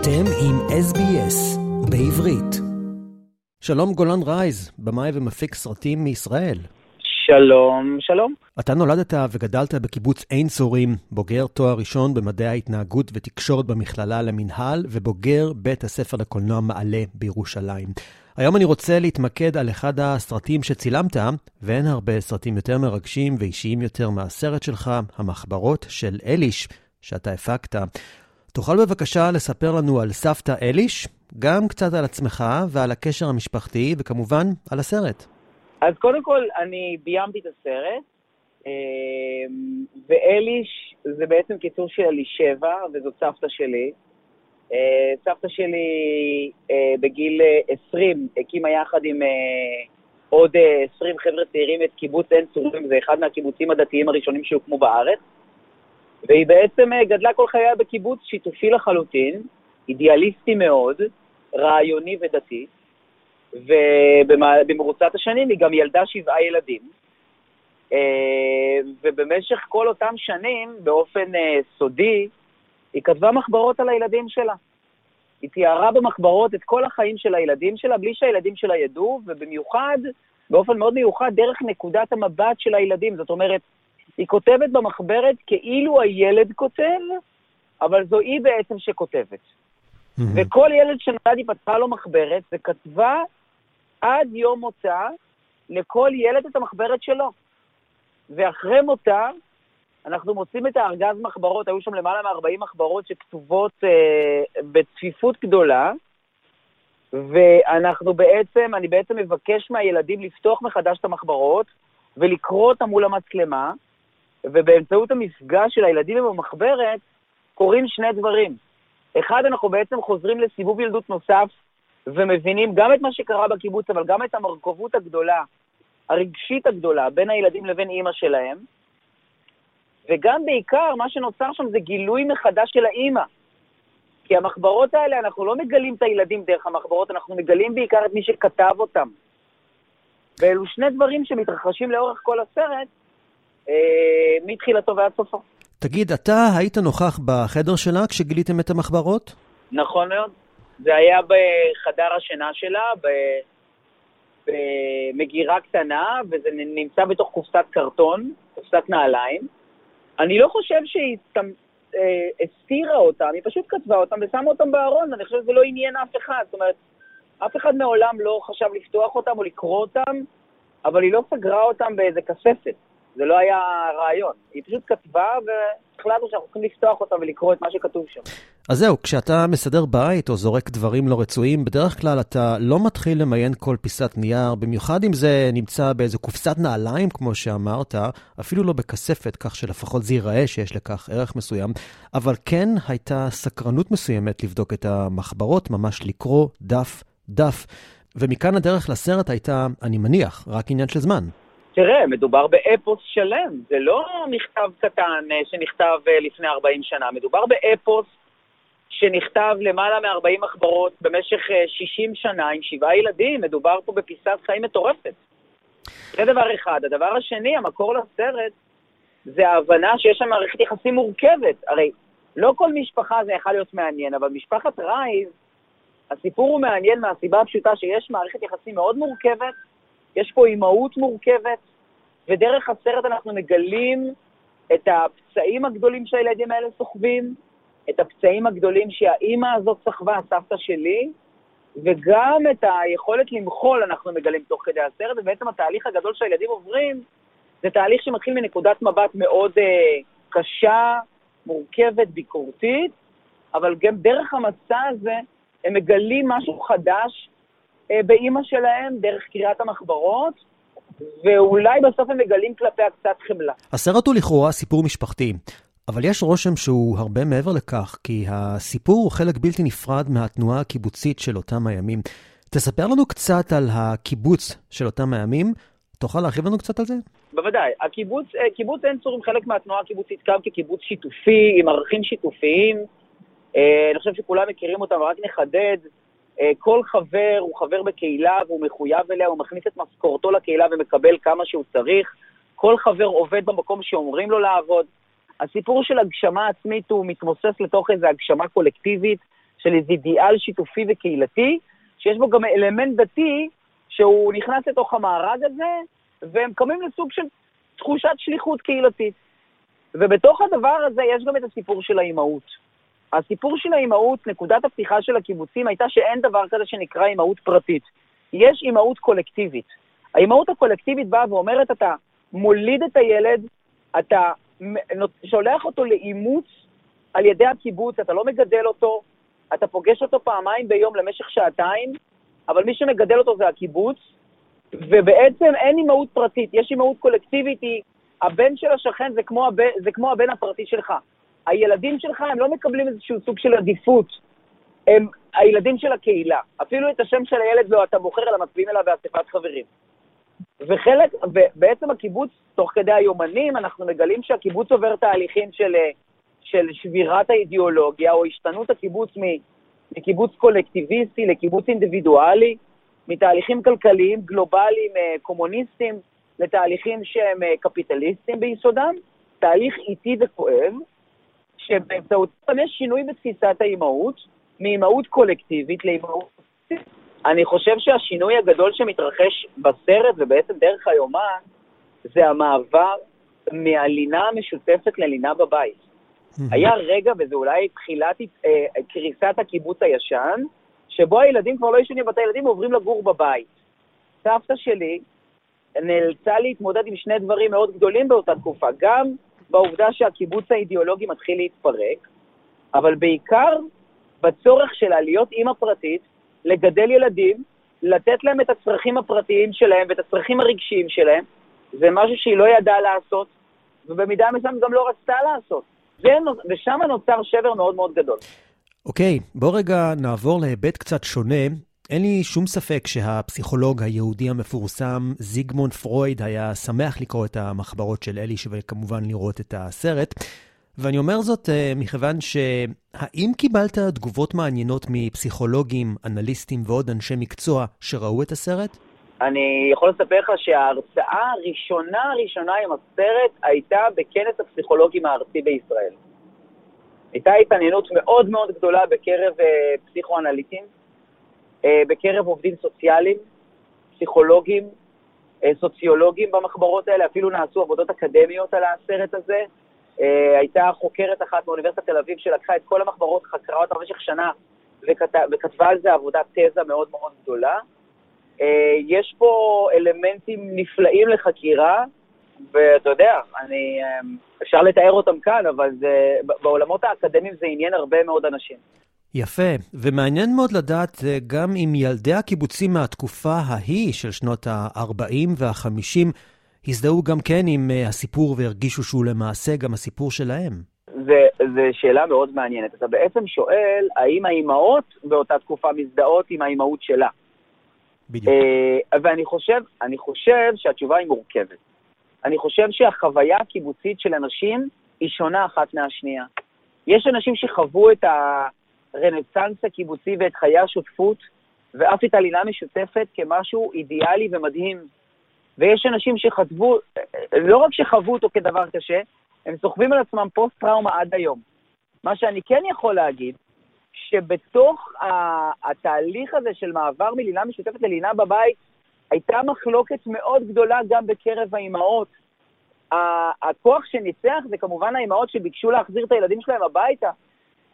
אתם עם SBS בעברית. שלום גולן רייז, במאי ומפיק סרטים מישראל. שלום, שלום. אתה נולדת וגדלת בקיבוץ עין צורים, בוגר תואר ראשון במדעי ההתנהגות ותקשורת במכללה למינהל, ובוגר בית הספר לקולנוע מעלה בירושלים. היום אני רוצה להתמקד על אחד הסרטים שצילמת, ואין הרבה סרטים יותר מרגשים ואישיים יותר מהסרט שלך, המחברות של אליש, שאתה הפקת. תוכל בבקשה לספר לנו על סבתא אליש, גם קצת על עצמך ועל הקשר המשפחתי, וכמובן על הסרט. אז קודם כל, אני ביימתי את הסרט, אמ, ואליש זה בעצם קיצור של אלישבע, וזאת סבתא שלי. אה, סבתא שלי אה, בגיל 20 אה, הקימה יחד עם עוד 20 חבר'ה צעירים את קיבוץ עין צורים, זה אחד מהקיבוצים הדתיים הראשונים שהוקמו בארץ. והיא בעצם גדלה כל חייה בקיבוץ שיתופי לחלוטין, אידיאליסטי מאוד, רעיוני ודתי, ובמרוצת השנים היא גם ילדה שבעה ילדים. ובמשך כל אותם שנים, באופן סודי, היא כתבה מחברות על הילדים שלה. היא תיארה במחברות את כל החיים של הילדים שלה, בלי שהילדים שלה ידעו, ובמיוחד, באופן מאוד מיוחד, דרך נקודת המבט של הילדים. זאת אומרת, היא כותבת במחברת כאילו הילד כותב, אבל זו היא בעצם שכותבת. Mm-hmm. וכל ילד שנולד היא פתחה לו מחברת וכתבה עד יום מותה לכל ילד את המחברת שלו. ואחרי מותה, אנחנו מוצאים את הארגז מחברות, היו שם למעלה מ-40 מחברות שכתובות אה, בצפיפות גדולה, ואנחנו בעצם, אני בעצם מבקש מהילדים לפתוח מחדש את המחברות ולקרוא אותם מול המצלמה, ובאמצעות המפגש של הילדים עם המחברת קורים שני דברים. אחד, אנחנו בעצם חוזרים לסיבוב ילדות נוסף ומבינים גם את מה שקרה בקיבוץ, אבל גם את המורכבות הגדולה, הרגשית הגדולה, בין הילדים לבין אימא שלהם. וגם בעיקר, מה שנוצר שם זה גילוי מחדש של האימא. כי המחברות האלה, אנחנו לא מגלים את הילדים דרך המחברות, אנחנו מגלים בעיקר את מי שכתב אותם. ואלו שני דברים שמתרחשים לאורך כל הסרט, מתחילתו ועד סופו. תגיד, אתה היית נוכח בחדר שלה כשגיליתם את המחברות? נכון מאוד. זה היה בחדר השינה שלה, במגירה קטנה, וזה נמצא בתוך קופסת קרטון, קופסת נעליים. אני לא חושב שהיא אה, הסתירה אותם, היא פשוט כתבה אותם ושמה אותם בארון, אני חושב שזה לא עניין אף אחד. זאת אומרת, אף אחד מעולם לא חשב לפתוח אותם או לקרוא אותם, אבל היא לא סגרה אותם באיזה כספת. זה לא היה רעיון. היא פשוט כתבה והחלטנו שאנחנו צריכים לפתוח אותה ולקרוא את מה שכתוב שם. אז זהו, כשאתה מסדר בית או זורק דברים לא רצויים, בדרך כלל אתה לא מתחיל למיין כל פיסת נייר, במיוחד אם זה נמצא באיזה קופסת נעליים, כמו שאמרת, אפילו לא בכספת, כך שלפחות זה ייראה שיש לכך ערך מסוים, אבל כן הייתה סקרנות מסוימת לבדוק את המחברות, ממש לקרוא דף-דף. ומכאן הדרך לסרט הייתה, אני מניח, רק עניין של זמן. תראה, מדובר באפוס שלם, זה לא מכתב קטן אה, שנכתב אה, לפני 40 שנה, מדובר באפוס שנכתב למעלה מ-40 מחברות במשך 60 אה, שנה עם שבעה ילדים, מדובר פה בפיסת חיים מטורפת. זה דבר אחד. הדבר השני, המקור לסרט, זה ההבנה שיש שם מערכת יחסים מורכבת. הרי לא כל משפחה זה יכול להיות מעניין, אבל משפחת רייז, הסיפור הוא מעניין מהסיבה הפשוטה שיש מערכת יחסים מאוד מורכבת, יש פה אימהות מורכבת, ודרך הסרט אנחנו מגלים את הפצעים הגדולים שהילדים האלה סוחבים, את הפצעים הגדולים שהאימא הזאת סחבה, הסבתא שלי, וגם את היכולת למחול אנחנו מגלים תוך כדי הסרט, ובעצם התהליך הגדול שהילדים עוברים זה תהליך שמתחיל מנקודת מבט מאוד uh, קשה, מורכבת, ביקורתית, אבל גם דרך המסע הזה הם מגלים משהו חדש באימא שלהם, דרך קריאת המחברות, ואולי בסוף הם מגלים כלפיה קצת חמלה. הסרט הוא לכאורה סיפור משפחתי. אבל יש רושם שהוא הרבה מעבר לכך, כי הסיפור הוא חלק בלתי נפרד מהתנועה הקיבוצית של אותם הימים. תספר לנו קצת על הקיבוץ של אותם הימים. תוכל להרחיב לנו קצת על זה? בוודאי. הקיבוץ, אה, קיבוץ עין צור עם חלק מהתנועה הקיבוצית קם כקיבוץ שיתופי, עם ערכים שיתופיים. אה, אני חושב שכולם מכירים אותם, רק נחדד. אה, כל חבר הוא חבר בקהילה והוא מחויב אליה, הוא מכניס את משכורתו לקהילה ומקבל כמה שהוא צריך. כל חבר עובד במקום שאומרים לו לעבוד. הסיפור של הגשמה עצמית הוא מתמוסס לתוך איזו הגשמה קולקטיבית, של איזה אידיאל שיתופי וקהילתי, שיש בו גם אלמנט דתי שהוא נכנס לתוך המארג הזה, והם קמים לסוג של תחושת שליחות קהילתית. ובתוך הדבר הזה יש גם את הסיפור של האימהות. הסיפור של האימהות, נקודת הפתיחה של הקיבוצים הייתה שאין דבר כזה שנקרא אימהות פרטית. יש אימהות קולקטיבית. האימהות הקולקטיבית באה ואומרת, אתה מוליד את הילד, אתה שולח אותו לאימוץ על ידי הקיבוץ, אתה לא מגדל אותו, אתה פוגש אותו פעמיים ביום למשך שעתיים, אבל מי שמגדל אותו זה הקיבוץ, ובעצם אין אימהות פרטית, יש אימהות קולקטיבית, היא, הבן של השכן זה כמו, הבן, זה כמו הבן הפרטי שלך. הילדים שלך, הם לא מקבלים איזשהו סוג של עדיפות, הם הילדים של הקהילה. אפילו את השם של הילד לא אתה בוחר, אלא מצביעים אליו באספת חברים. וחלק, ובעצם הקיבוץ, תוך כדי היומנים, אנחנו מגלים שהקיבוץ עובר תהליכים של, של שבירת האידיאולוגיה, או השתנות הקיבוץ מקיבוץ קולקטיביסטי לקיבוץ אינדיבידואלי, מתהליכים כלכליים גלובליים אה, קומוניסטיים לתהליכים שהם אה, קפיטליסטיים ביסודם, תהליך איטי וכואב, שבאמצעותם יש שינוי בתפיסת האימהות, מאימהות קולקטיבית לאימהות... אני חושב שהשינוי הגדול שמתרחש בסרט, ובעצם דרך היומן, זה המעבר מהלינה המשותפת ללינה בבית. היה רגע, וזה אולי תחילת אה, קריסת הקיבוץ הישן, שבו הילדים כבר לא ישנים בבתי ילדים ועוברים לגור בבית. סבתא שלי נאלצה להתמודד עם שני דברים מאוד גדולים באותה תקופה, גם בעובדה שהקיבוץ האידיאולוגי מתחיל להתפרק, אבל בעיקר בצורך שלה להיות אימא פרטית, לגדל ילדים, לתת להם את הצרכים הפרטיים שלהם ואת הצרכים הרגשיים שלהם, זה משהו שהיא לא ידעה לעשות, ובמידה מסוימת גם לא רצתה לעשות. ושם נוצר שבר מאוד מאוד גדול. אוקיי, okay, בוא רגע נעבור להיבט קצת שונה. אין לי שום ספק שהפסיכולוג היהודי המפורסם זיגמונד פרויד היה שמח לקרוא את המחברות של אליש וכמובן לראות את הסרט. ואני אומר זאת uh, מכיוון שהאם קיבלת תגובות מעניינות מפסיכולוגים, אנליסטים ועוד אנשי מקצוע שראו את הסרט? אני יכול לספר לך שההרצאה הראשונה הראשונה עם הסרט הייתה בכנס הפסיכולוגים הארצי בישראל. הייתה התעניינות מאוד מאוד גדולה בקרב uh, פסיכואנליטים, בקרב עובדים סוציאליים, פסיכולוגים, uh, סוציולוגים במחברות האלה, אפילו נעשו עבודות אקדמיות על הסרט הזה. Uh, הייתה חוקרת אחת מאוניברסיטת תל אביב שלקחה את כל המחברות, חקרה אותה במשך שנה וכת... וכתבה על זה עבודת תזה מאוד מאוד גדולה. יש פה אלמנטים נפלאים לחקירה, ואתה יודע, אני, אפשר לתאר אותם כאן, אבל זה, בעולמות האקדמיים זה עניין הרבה מאוד אנשים. יפה, ומעניין מאוד לדעת אה, גם אם ילדי הקיבוצים מהתקופה ההיא של שנות ה-40 וה-50 הזדהו גם כן עם אה, הסיפור והרגישו שהוא למעשה גם הסיפור שלהם. זו שאלה מאוד מעניינת. אתה בעצם שואל, האם האימהות באותה תקופה מזדהות עם האימהות שלה? בדיוק. Uh, ואני חושב, חושב שהתשובה היא מורכבת. אני חושב שהחוויה הקיבוצית של אנשים היא שונה אחת מהשנייה. יש אנשים שחוו את הרנסאנס הקיבוצי ואת חיי השותפות, ואף את הלינה משותפת כמשהו אידיאלי ומדהים. ויש אנשים שחטבו, לא רק שחוו אותו כדבר קשה, הם סוחבים על עצמם פוסט-טראומה עד היום. מה שאני כן יכול להגיד, שבתוך התהליך הזה של מעבר מלינה משותפת ללינה בבית, הייתה מחלוקת מאוד גדולה גם בקרב האימהות. הכוח שניצח זה כמובן האימהות שביקשו להחזיר את הילדים שלהם הביתה,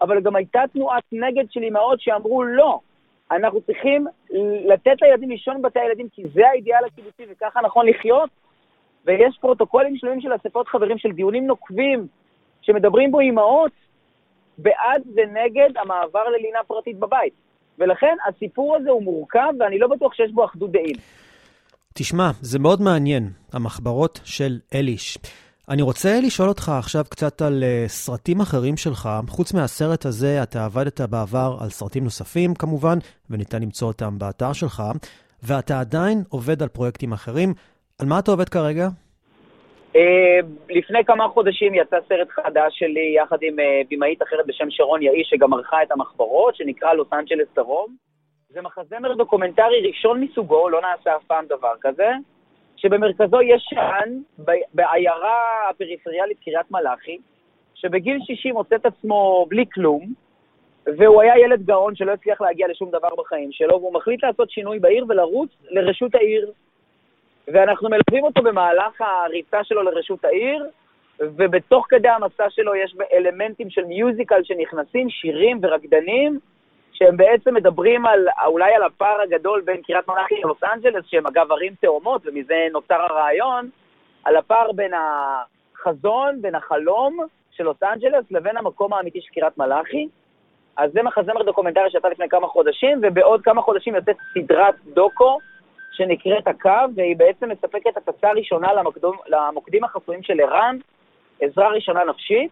אבל גם הייתה תנועת נגד של אימהות שאמרו לא, אנחנו צריכים לתת לילדים לישון בבתי הילדים כי זה האידיאל הקיבוצי וככה נכון לחיות. ויש פרוטוקולים שלמים של אספות חברים של דיונים נוקבים שמדברים בו אימהות בעד ונגד המעבר ללינה פרטית בבית. ולכן הסיפור הזה הוא מורכב ואני לא בטוח שיש בו אחדות דעים. תשמע, זה מאוד מעניין, המחברות של אליש. אני רוצה לשאול אותך עכשיו קצת על אה, סרטים אחרים שלך. חוץ מהסרט הזה, אתה עבדת בעבר על סרטים נוספים כמובן, וניתן למצוא אותם באתר שלך, ואתה עדיין עובד על פרויקטים אחרים. על מה אתה עובד כרגע? אה, לפני כמה חודשים יצא סרט חדש שלי יחד עם אה, במאית אחרת בשם שרון יאיש, שגם ערכה את המחברות, שנקרא לוס אנג'לס דרום. זה מחזמר דוקומנטרי ראשון מסוגו, לא נעשה אף פעם דבר כזה, שבמרכזו יש שען בעיירה הפריפריאלית קריית מלאכי, שבגיל 60 מוצא את עצמו בלי כלום, והוא היה ילד גאון שלא הצליח להגיע לשום דבר בחיים שלו, והוא מחליט לעשות שינוי בעיר ולרוץ לרשות העיר. ואנחנו מלווים אותו במהלך הריצה שלו לרשות העיר, ובתוך כדי המסע שלו יש אלמנטים של מיוזיקל שנכנסים, שירים ורקדנים, שהם בעצם מדברים על, אולי על הפער הגדול בין קריית מלאכי ללוס אנג'לס, שהם אגב ערים תאומות, ומזה נוצר הרעיון, על הפער בין החזון, בין החלום של לוס אנג'לס לבין המקום האמיתי של קריית מלאכי. אז זה מחזמר דוקומנטרי שיצא לפני כמה חודשים, ובעוד כמה חודשים יוצאת סדרת דוקו שנקראת הקו, והיא בעצם מספקת הצצה ראשונה למוקדים, למוקדים החסויים של ער"ן, עזרה ראשונה נפשית.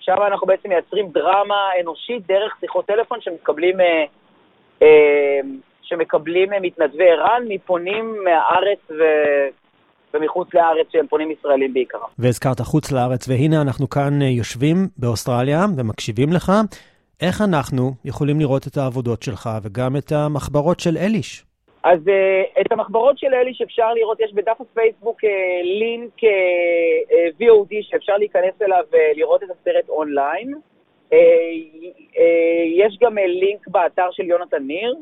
שם אנחנו בעצם מייצרים דרמה אנושית דרך שיחות טלפון שמקבלים, אה, אה, שמקבלים אה, מתנדבי ער"ן מפונים מהארץ ו... ומחוץ לארץ שהם פונים ישראלים בעיקרם. והזכרת חוץ לארץ, והנה אנחנו כאן אה, יושבים באוסטרליה ומקשיבים לך. איך אנחנו יכולים לראות את העבודות שלך וגם את המחברות של אליש? אז uh, את המחברות של אליש אפשר לראות, יש בדף הפייסבוק uh, לינק uh, uh, VOD שאפשר להיכנס אליו ולראות את הסרט אונליין. Uh, uh, יש גם uh, לינק באתר של יונתן ניר,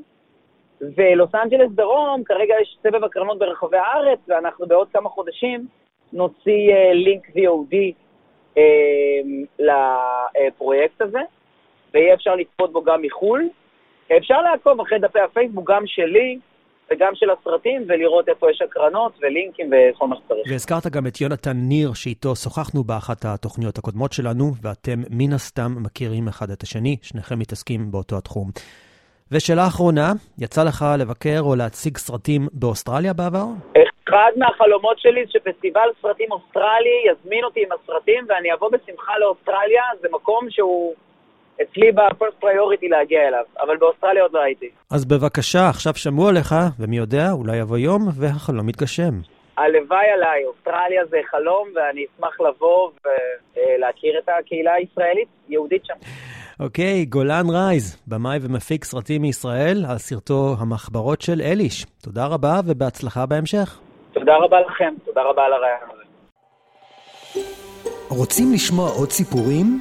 ולוס אנג'לס דרום, כרגע יש סבב הקרנות ברחבי הארץ, ואנחנו בעוד כמה חודשים נוציא uh, לינק VOD uh, לפרויקט הזה. ויהיה אפשר לצפות בו גם מחו"ל. אפשר לעקוב אחרי דפי הפייסבוק, גם שלי וגם של הסרטים, ולראות איפה יש הקרנות ולינקים וכל מה שצריך. והזכרת גם את יונתן ניר, שאיתו שוחחנו באחת התוכניות הקודמות שלנו, ואתם מן הסתם מכירים אחד את השני, שניכם מתעסקים באותו התחום. ושאלה אחרונה, יצא לך לבקר או להציג סרטים באוסטרליה בעבר? אחד מהחלומות שלי זה שפסטיבל סרטים אוסטרלי יזמין אותי עם הסרטים ואני אבוא בשמחה לאוסטרליה, זה מקום שהוא אצלי בפרסט פריוריטי להגיע אליו, אבל באוסטרליה עוד לא הייתי. אז בבקשה, עכשיו שמעו עליך, ומי יודע, אולי יבוא יום והחלום יתגשם. הלוואי עליי, אוסטרליה זה חלום, ואני אשמח לבוא ולהכיר את הקהילה הישראלית, יהודית שם. אוקיי, okay, גולן רייז, במאי ומפיק סרטים מישראל, על סרטו המחברות של אליש. תודה רבה ובהצלחה בהמשך. תודה רבה לכם, תודה רבה על הרעיון הזה. רוצים לשמוע עוד סיפורים?